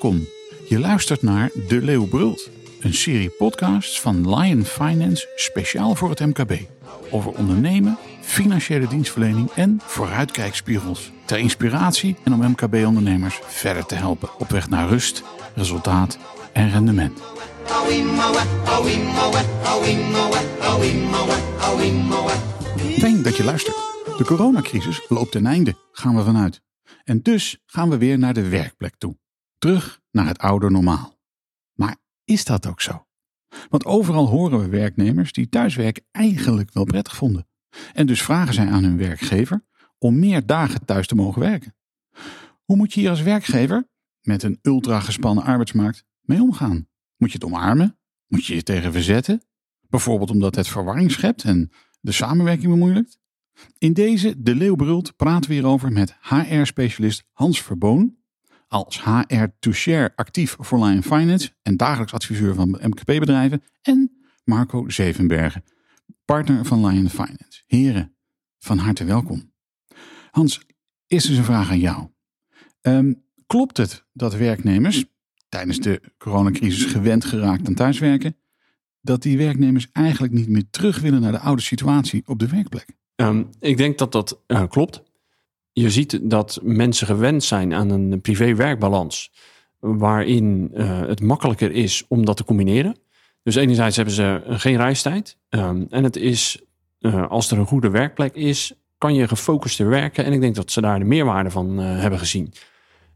welkom. Je luistert naar De Leeuw Brult, een serie podcasts van Lion Finance speciaal voor het MKB. Over ondernemen, financiële dienstverlening en vooruitkijkspiegels. Ter inspiratie en om MKB-ondernemers verder te helpen op weg naar rust, resultaat en rendement. Fijn dat je luistert. De coronacrisis loopt ten einde, gaan we vanuit. En dus gaan we weer naar de werkplek toe. Terug naar het oude normaal. Maar is dat ook zo? Want overal horen we werknemers die thuiswerken eigenlijk wel prettig vonden. En dus vragen zij aan hun werkgever om meer dagen thuis te mogen werken. Hoe moet je hier als werkgever, met een ultra gespannen arbeidsmarkt, mee omgaan? Moet je het omarmen? Moet je je tegen verzetten? Bijvoorbeeld omdat het verwarring schept en de samenwerking bemoeilijkt? In deze De Leeuw Brult praten we hierover met HR-specialist Hans Verboon, als HR to Share actief voor Lion Finance en dagelijks adviseur van MKP-bedrijven, en Marco Zevenbergen, partner van Lion Finance. Heren, van harte welkom. Hans, eerst eens een vraag aan jou. Ehm, klopt het dat werknemers tijdens de coronacrisis gewend geraakt aan thuiswerken, dat die werknemers eigenlijk niet meer terug willen naar de oude situatie op de werkplek? Um, ik denk dat dat uh, klopt. Je ziet dat mensen gewend zijn aan een privé-werkbalans, waarin uh, het makkelijker is om dat te combineren. Dus enerzijds hebben ze geen reistijd. Um, en het is, uh, als er een goede werkplek is, kan je gefocuster werken. En ik denk dat ze daar de meerwaarde van hebben gezien.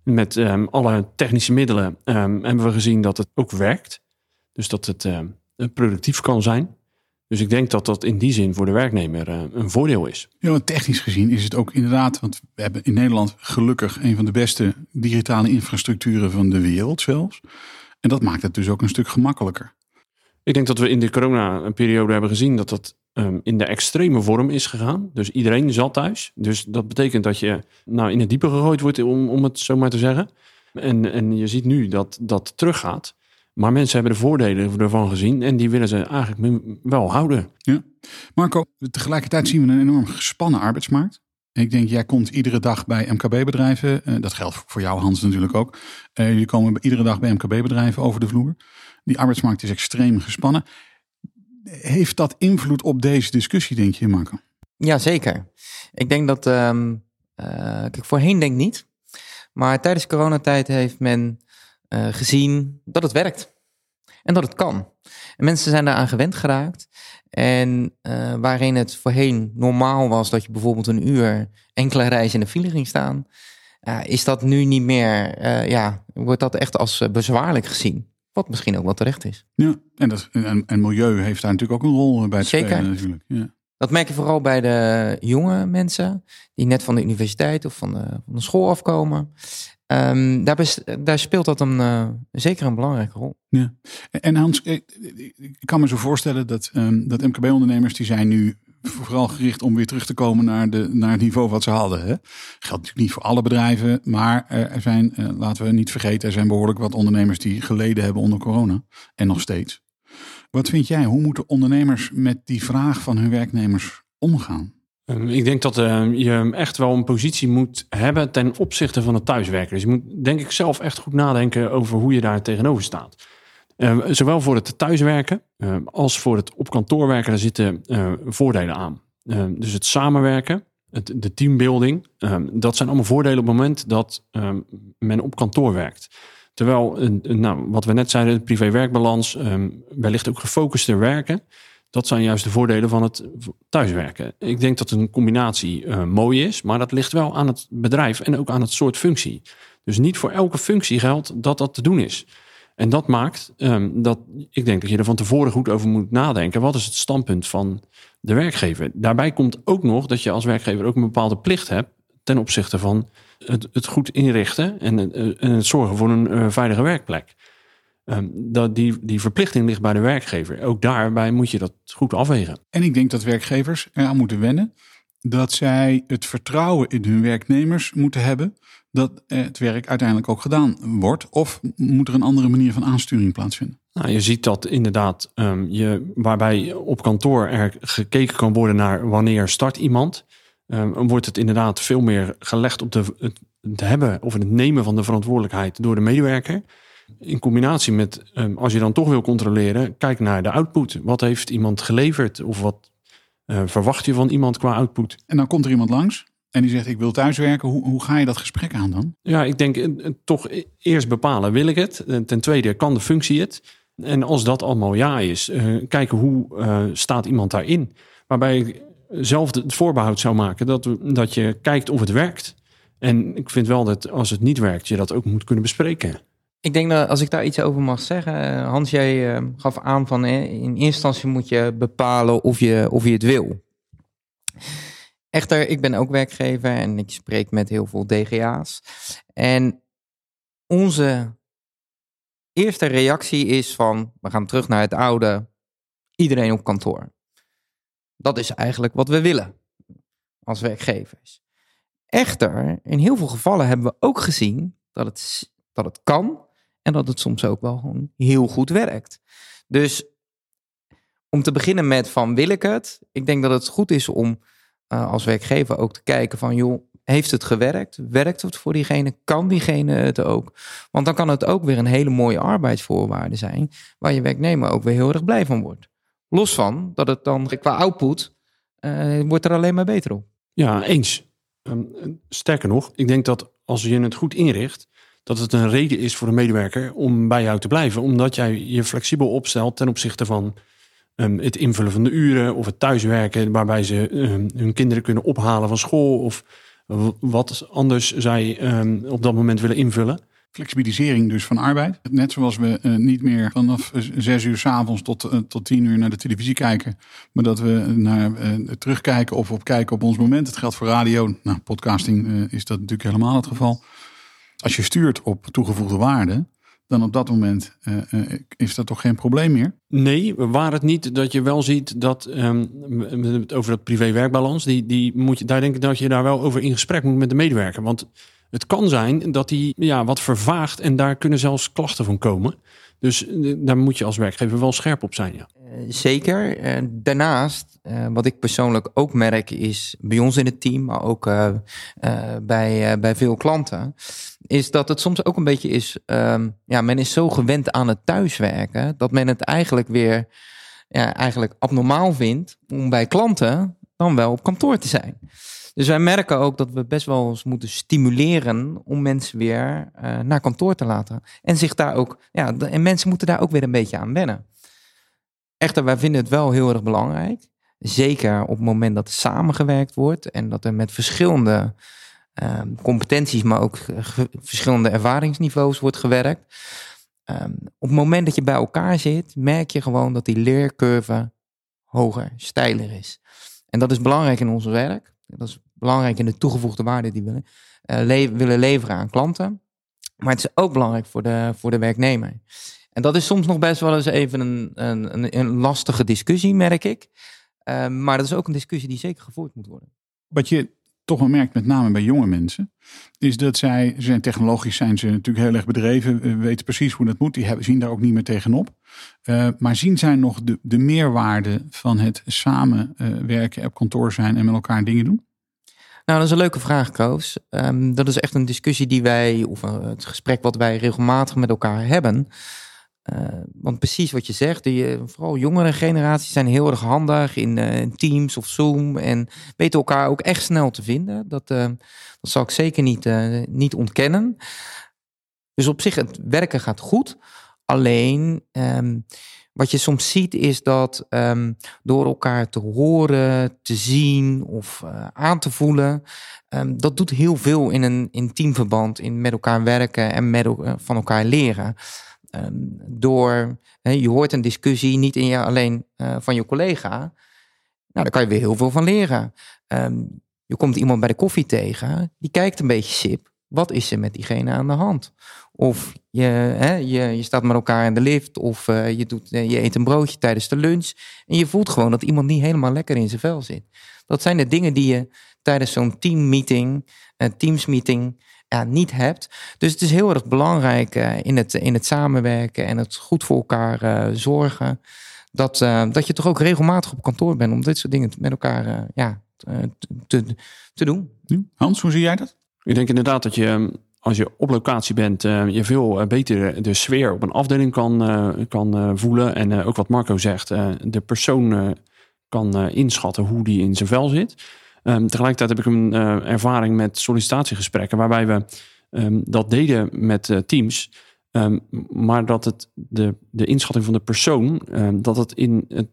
Met um, alle technische middelen hebben we gezien dat het ook werkt. Dus dat het productief kan zijn. Dus ik denk dat dat in die zin voor de werknemer uh, een voordeel is. Ja, technisch gezien is het ook inderdaad, want we hebben in Nederland gelukkig een van de beste digitale infrastructuren van de wereld zelfs. En dat maakt het dus ook een stuk gemakkelijker. Ik denk dat we in de corona-periode hebben gezien dat dat um, in de extreme vorm is gegaan. Dus iedereen zat thuis. Dus dat betekent dat je nou, in het diepe gegooid wordt, om, om het zo maar te zeggen. En, en je ziet nu dat dat teruggaat. Maar mensen hebben de voordelen ervan gezien en die willen ze eigenlijk wel houden. Ja. Marco, tegelijkertijd zien we een enorm gespannen arbeidsmarkt. Ik denk, jij komt iedere dag bij MKB-bedrijven. Uh, dat geldt voor jou, Hans, natuurlijk ook. Uh, jullie komen iedere dag bij MKB-bedrijven over de vloer. Die arbeidsmarkt is extreem gespannen. Heeft dat invloed op deze discussie, denk je, Marco? Ja, zeker. Ik denk dat, um, uh, kijk, voorheen denk ik niet. Maar tijdens coronatijd heeft men uh, gezien dat het werkt. En dat het kan. En mensen zijn daaraan gewend geraakt. En uh, waarin het voorheen normaal was dat je bijvoorbeeld een uur enkele reizen in de file ging staan, uh, is dat nu niet meer, ja, wordt dat echt als bezwaarlijk gezien. Wat misschien ook wel terecht is. Ja, en, dat, en, en milieu heeft daar natuurlijk ook een rol bij te Zeker. spelen natuurlijk. Ja. Dat merk je vooral bij de jonge mensen die net van de universiteit of van de, van de school afkomen. Um, daar, daar, speelt dat een, uh, zeker een belangrijke rol. Ja. En Hans, ik, ik kan me zo voorstellen dat, um, dat MKB-ondernemers die zijn nu vooral gericht om weer terug te komen naar, de, naar het niveau wat ze hadden. Hè? Geldt natuurlijk niet voor alle bedrijven, maar er zijn, uh, laten we niet vergeten, er zijn behoorlijk wat ondernemers die geleden hebben onder corona. En nog steeds. Wat vind jij, hoe moeten ondernemers met die vraag van hun werknemers omgaan? Ehm, ik denk dat uh, je echt wel een positie moet hebben ten opzichte van het thuiswerken. Dus je moet denk ik zelf echt goed nadenken over hoe je daar tegenover staat. Uh, zowel voor het thuiswerken als voor het op kantoor werken, daar zitten eh, voordelen aan. dus het samenwerken, het, de teambuilding, dat zijn allemaal voordelen op het moment dat men op kantoor werkt. Terwijl, nou, wat we net zeiden, de privé-werkbalans, wellicht ook gefocuster werken. Dat zijn juist de voordelen van het thuiswerken. Ik denk dat een combinatie uh, mooi is, maar dat ligt wel aan het bedrijf en ook aan het soort functie. Dus niet voor elke functie geldt dat dat te doen is. En dat maakt um, dat ik denk dat je er van tevoren goed over moet nadenken. Wat is het standpunt van de werkgever? Daarbij komt ook nog dat je als werkgever ook een bepaalde plicht hebt ten opzichte van het, het goed inrichten en, en het zorgen voor een uh, veilige werkplek. Um, dat die, die verplichting ligt bij de werkgever. Ook daarbij moet je dat goed afwegen. En ik denk dat werkgevers eraan moeten wennen dat zij het vertrouwen in hun werknemers moeten hebben dat het werk uiteindelijk ook gedaan wordt. Of moet er een andere manier van aansturing plaatsvinden? Nou, je ziet dat inderdaad, um, je, waarbij op kantoor er gekeken kan worden naar wanneer start iemand. ehm, wordt het inderdaad veel meer gelegd op de, het, het hebben of het nemen van de verantwoordelijkheid door de medewerker. In combinatie met, ehm, als je dan toch wil controleren, kijk naar de output. Wat heeft iemand geleverd of wat eh, verwacht je van iemand qua output? En dan komt er iemand langs en die zegt ik wil thuiswerken. Hoe, hoe ga je dat gesprek aan dan? Ja, ik denk eh, eh, toch e- eerst bepalen, wil ik het? En ten tweede, kan de functie het? En als dat allemaal ja is, eh, kijken hoe staat iemand daarin. Waarbij ik zelf het voorbehoud zou maken dat, dat je kijkt of het werkt. En ik vind wel dat als het niet werkt, je dat ook moet kunnen bespreken. Ik denk dat als ik daar iets over mag zeggen, eh, Hans, jij eh, gaf aan van in eerste instantie moet je bepalen of je, of je het wil. Echter, ik ben ook werkgever en ik spreek met heel veel DGA's. En onze eerste reactie is van, we gaan terug naar het oude, iedereen op kantoor. Dat is eigenlijk wat we willen als werkgevers. Echter, in heel veel gevallen hebben we ook gezien dat het, dat het kan en dat het soms ook wel gewoon heel goed werkt. Dus om te beginnen met van wil ik het? Ik denk dat het goed is om eh, als werkgever ook te kijken van joh, heeft het gewerkt? Werkt het voor diegene? Kan diegene het ook? Want dan kan het ook weer een hele mooie arbeidsvoorwaarde zijn waar je werknemer ook weer heel erg blij van wordt. Los van dat het dan qua output eh, wordt er alleen maar beter op. Ja, eens. Ehm, sterker nog, ik denk dat als je het goed inricht, dat het een reden is voor een medewerker om bij jou te blijven. Omdat jij je flexibel opstelt ten opzichte van ehm, het invullen van de uren of het thuiswerken, waarbij ze ehm, hun kinderen kunnen ophalen van school of wat anders zij ehm, op dat moment willen invullen. Flexibilisering dus van arbeid. Net zoals we eh, niet meer vanaf eh, zes uur s avonds tot, eh, tot tien uur naar de televisie kijken. Maar dat we naar, terugkijken of op kijken op ons moment. Het geldt voor radio. Nou, podcasting is dat natuurlijk helemaal het geval. Als je stuurt op toegevoegde waarde, dan op dat moment eh, eh, is dat toch geen probleem meer. Nee, waar het niet dat je wel ziet dat het over dat privé-werkbalans, die, die moet je, daar denk ik dat je daar wel over in gesprek moet met de medewerker. Want het kan zijn dat die ja, wat vervaagt en daar kunnen zelfs klachten van komen. Dus eh, daar moet je als werkgever wel scherp op zijn. Ja. Eh, Zeker. Daarnaast, eh, wat ik persoonlijk ook merk, is bij ons in het team, maar ook eh, bij, bij veel klanten, is dat het soms ook een beetje is, ehm, ja, men is zo gewend aan het thuiswerken, dat men het eigenlijk weer ja, eigenlijk abnormaal vindt om bij klanten dan wel op kantoor te zijn. Dus wij merken ook dat we best wel eens moeten stimuleren om mensen weer naar kantoor te laten. En zich daar ook, ja, en mensen moeten daar ook weer een beetje aan wennen. Echter, wij vinden het wel heel erg belangrijk. Zeker op het moment dat er samengewerkt wordt en dat er met verschillende ehm, competenties, maar ook ge- verschillende ervaringsniveaus wordt gewerkt. Ehm, op het moment dat je bij elkaar zit, merk je gewoon dat die leercurve hoger, steiler is. En dat is belangrijk in ons werk. Dat is belangrijk in de toegevoegde waarde die we eh, le- willen leveren aan klanten. Maar het is ook belangrijk voor de, voor de werknemer. En dat is soms nog best wel eens even een, een, een, lastige discussie, merk ik. Eh, maar dat is ook een discussie die zeker gevoerd moet worden. Wat je toch wel merkt, met name bij jonge mensen, is dat zij, ze zijn technologisch zijn ze natuurlijk heel erg bedreven, eh, weten precies hoe dat moet, die hebben, zien daar ook niet meer tegenop. Eh, maar zien zij nog de, de meerwaarde van het samenwerken op kantoor zijn en met elkaar dingen doen? Nou, dat is een leuke vraag, Koos. Ehm, dat is echt een discussie die wij, of eh, het gesprek wat wij regelmatig met elkaar hebben. Eh, want precies wat je zegt, die, eh, vooral jongere generaties zijn heel erg handig in, eh, in Teams of Zoom en weten elkaar ook echt snel te vinden. Dat, dat zal ik zeker niet, niet ontkennen. Dus op zich, het werken gaat goed. Alleen, ehm, wat je soms ziet is dat ehm, door elkaar te horen, te zien of aan te voelen, ehm, dat doet heel veel in een in teamverband, in met elkaar werken en met, van elkaar leren. Ehm, door, je hoort een discussie niet in je, alleen eh, van je collega. Nou, daar kan je weer heel veel van leren. Ehm, je komt iemand bij de koffie tegen, die kijkt een beetje sip. Wat is er met diegene aan de hand? Of je, je, je staat met elkaar in de lift, of eh, je, doet, eh, je eet een broodje tijdens de lunch. En je voelt gewoon dat iemand niet helemaal lekker in zijn vel zit. Dat zijn de dingen die je tijdens zo'n teammeeting, een teamsmeeting, ja, niet hebt. Dus het is heel erg belangrijk eh, in, het, in het samenwerken en het goed voor elkaar eh, zorgen. Dat, eh, dat je toch ook regelmatig op kantoor bent om dit soort dingen met elkaar eh, ja, te, te doen. Hans, hoe zie jij dat? Ik denk inderdaad dat je, ehm, als je op locatie bent, eh, je veel beter de sfeer op een afdeling kan, eh, kan eh, voelen. En eh, ook wat Marco zegt, eh, de persoon eh, kan eh, inschatten hoe die in zijn vel zit. Ehm, tegelijkertijd heb ik een eh, ervaring met sollicitatiegesprekken, waarbij we ehm, dat deden met eh, teams. Ehm, maar dat het de, de inschatting van de persoon, dat het in het,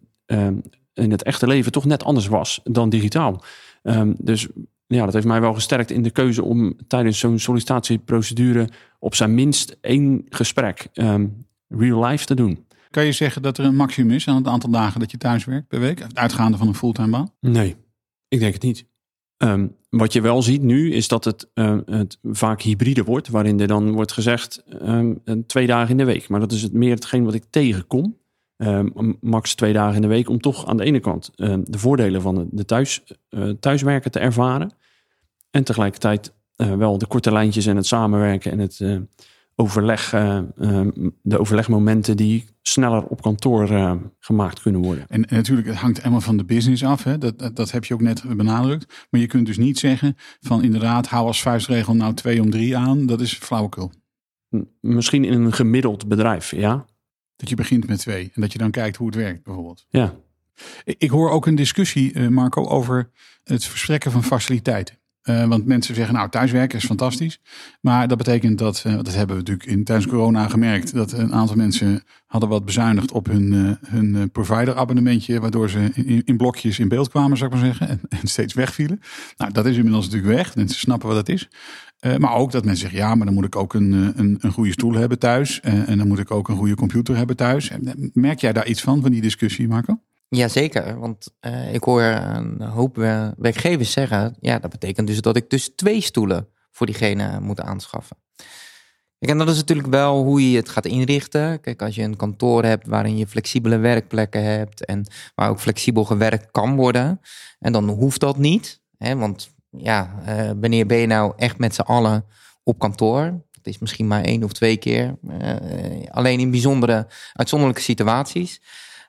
in het echte leven toch net anders was dan digitaal. Dus ja, dat heeft mij wel gesterkt in de keuze om tijdens zo'n sollicitatieprocedure op zijn minst één gesprek real life te doen. Kan je zeggen dat er een maximum is aan het aantal dagen dat je thuis werkt per week? Uitgaande van een fulltime baan? Nee, ik denk het niet. Ehm, wat je wel ziet nu is dat het, ehm, het vaak hybride wordt, waarin er dan wordt gezegd ehm, twee dagen in de week. Maar dat is het meer hetgeen wat ik tegenkom. Max twee dagen in de week, om toch aan de ene kant de voordelen van de, de thuis, eh, thuiswerken te ervaren. En tegelijkertijd eh, wel de korte lijntjes en het samenwerken en het eh, overleg, eh, ehm, de overlegmomenten die sneller op kantoor eh, gemaakt kunnen worden. En, en natuurlijk, het hangt helemaal van de business af. Hè? Dat, dat, dat heb je ook net benadrukt. Maar je kunt dus niet zeggen van inderdaad, hou als vuistregel nou twee om drie aan. Dat is flauwekul. Misschien in een gemiddeld bedrijf, ja. Dat je begint met twee en dat je dan kijkt hoe het werkt bijvoorbeeld. Ja, Ik ik hoor ook een discussie, eh, Marco, over het verstrekken van faciliteiten. Eh, want mensen zeggen, nou, thuiswerken is fantastisch. Maar dat betekent dat, eh, dat hebben we natuurlijk in, tijdens corona gemerkt, dat een aantal mensen hadden wat bezuinigd op hun, eh, hun eh, provider abonnementje, waardoor ze in, blokjes in beeld kwamen, zou ik maar zeggen, en, steeds wegvielen. Nou, dat is inmiddels natuurlijk weg. Mensen snappen wat dat is. Maar ook dat mensen zeggen, ja, maar dan moet ik ook een, een, een goede stoel hebben thuis. en dan moet ik ook een goede computer hebben thuis. Merk jij daar iets van, van die discussie, Marco? Jazeker, want eh, ik hoor een hoop werkgevers zeggen, ja, dat betekent dus dat ik dus twee stoelen voor diegene moet aanschaffen. Kijk, en dat is natuurlijk wel hoe je het gaat inrichten. Kijk, als je een kantoor hebt waarin je flexibele werkplekken hebt en waar ook flexibel gewerkt kan worden, en dan hoeft dat niet. Hè, want ja, eh, wanneer ben je nou echt met z'n allen op kantoor? Dat is misschien maar één of twee keer. eh, alleen in bijzondere, uitzonderlijke situaties.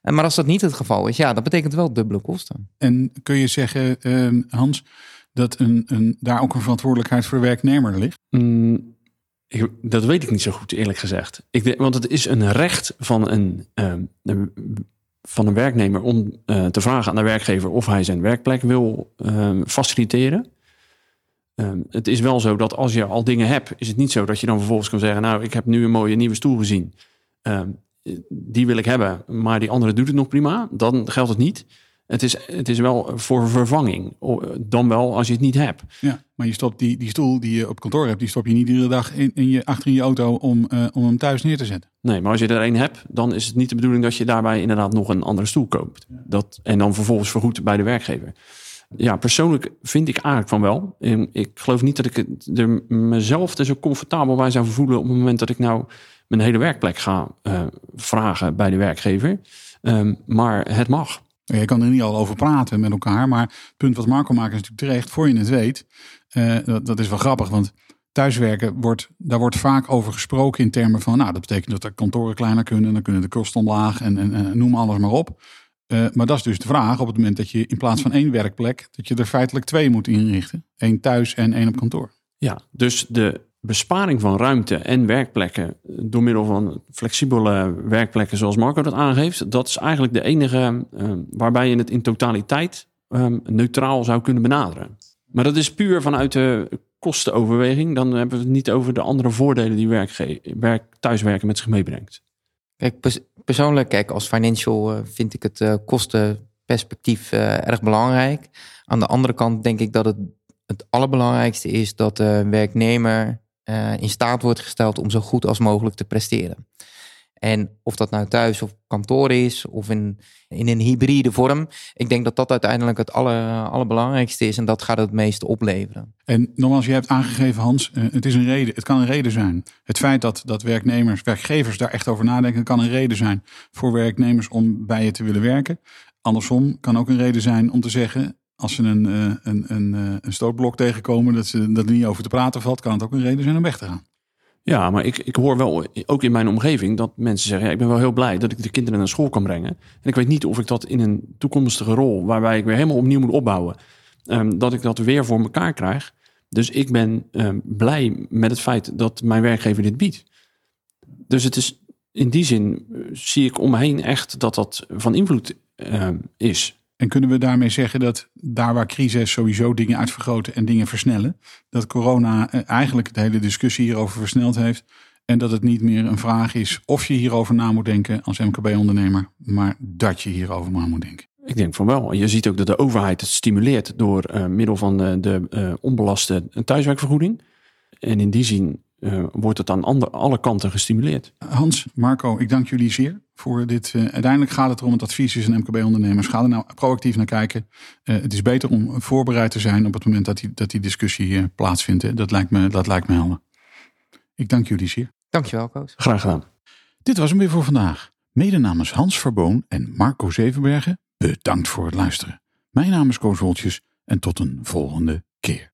Eh, Maar als dat niet het geval is, ja, dat betekent wel dubbele kosten. En kun je zeggen, eh, Hans, dat een, een, daar ook een verantwoordelijkheid voor de werknemer ligt? Mm, ik, dat weet ik niet zo goed, eerlijk gezegd. Ik denk, want het is een recht van een, ehm, van een werknemer om eh, te vragen aan de werkgever of hij zijn werkplek wil ehm, faciliteren. Ehm, het is wel zo dat als je al dingen hebt, is het niet zo dat je dan vervolgens kan zeggen: Nou, ik heb nu een mooie nieuwe stoel gezien. Ehm, die wil ik hebben, maar die andere doet het nog prima. Dan geldt het niet. Het is, het is wel voor vervanging. Dan wel als je het niet hebt. Ja, maar je stopt die, die stoel die je op kantoor hebt, die stop je niet iedere dag in, in je, achter in je auto om, eh, om hem thuis neer te zetten. Nee, maar als je er één hebt, dan is het niet de bedoeling dat je daarbij inderdaad nog een andere stoel koopt. Dat, en dan vervolgens vergoed bij de werkgever. Ja, persoonlijk vind ik eigenlijk van wel. En Ik geloof niet dat ik er mezelf er zo comfortabel bij zou voelen op het moment dat ik nou mijn hele werkplek ga eh, vragen bij de werkgever. Ehm, maar het mag. Je kan er niet al over praten met elkaar, maar het punt wat Marco maakt is natuurlijk terecht. Voor je het weet, eh, dat, dat is wel grappig, want thuiswerken wordt, daar wordt vaak over gesproken in termen van, nou, dat betekent dat de kantoren kleiner kunnen, dan kunnen de kosten omlaag en, en, en noem alles maar op. Eh, maar dat is dus de vraag op het moment dat je in plaats van één werkplek, dat je er feitelijk twee moet inrichten. Eén thuis en één op kantoor. Ja, dus de besparing van ruimte en werkplekken door middel van flexibele werkplekken zoals Marco dat aangeeft, dat is eigenlijk de enige eh, waarbij je het in totaliteit eh, neutraal zou kunnen benaderen. Maar dat is puur vanuit de kostenoverweging. Dan hebben we het niet over de andere voordelen die werkge- werk, thuiswerken met zich meebrengt. Kijk, pers- persoonlijk, kijk, als financial eh, vind ik het eh, kostenperspectief erg belangrijk. Aan de andere kant denk ik dat het het allerbelangrijkste is dat de werknemer eh, in staat wordt gesteld om zo goed als mogelijk te presteren. En of dat nou thuis of kantoor is of in, in een hybride vorm. Ik denk dat dat uiteindelijk het aller, allerbelangrijkste is en dat gaat het meeste opleveren. En nogmaals, je hebt aangegeven, Hans, eh, het is een reden. Het kan een reden zijn. Het feit dat, dat werknemers, werkgevers daar echt over nadenken, kan een reden zijn voor werknemers om bij je te willen werken. Andersom kan ook een reden zijn om te zeggen, als ze een, eh, een, een, eh, een stootblok tegenkomen, dat, ze, dat er niet over te praten valt, kan het ook een reden zijn om weg te gaan. Ja, maar ik, ik hoor wel, ook in mijn omgeving, dat mensen zeggen: ja, Ik ben wel heel blij dat ik de kinderen naar school kan brengen. En ik weet niet of ik dat in een toekomstige rol, waarbij ik weer helemaal opnieuw moet opbouwen, ehm, dat ik dat weer voor elkaar krijg. Dus ik ben ehm, blij met het feit dat mijn werkgever dit biedt. Dus het is in die zin eh, zie ik om me heen echt dat dat van invloed ehm, is. En kunnen we daarmee zeggen dat daar waar crisis sowieso dingen uitvergroten en dingen versnellen, dat corona eh, eigenlijk de hele discussie hierover versneld heeft en dat het niet meer een vraag is of je hierover na moet denken als MKB-ondernemer, maar dat je hierover na moet denken? Ik denk van wel. Je ziet ook dat de overheid het stimuleert door eh, middel van de, de eh, onbelaste thuiswerkvergoeding. En in die zin uh, wordt het aan andere, alle kanten gestimuleerd. Hans, Marco, ik dank jullie zeer voor dit. Uh, uiteindelijk gaat het erom, het advies is aan MKB-ondernemers. Ga er nou proactief naar kijken. Uh, het is beter om voorbereid te zijn op het moment dat die, dat die discussie plaatsvindt. Dat lijkt, me, dat lijkt me helder. Ik dank jullie zeer. Dankjewel, Koos. Graag gedaan. Dit was hem weer voor vandaag. Mede namens Hans Verboon en Marco Zevenbergen, bedankt voor het luisteren. Mijn naam is Koos Woltjes en tot een volgende keer.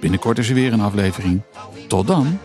Binnenkort is er weer een aflevering. Tot dan.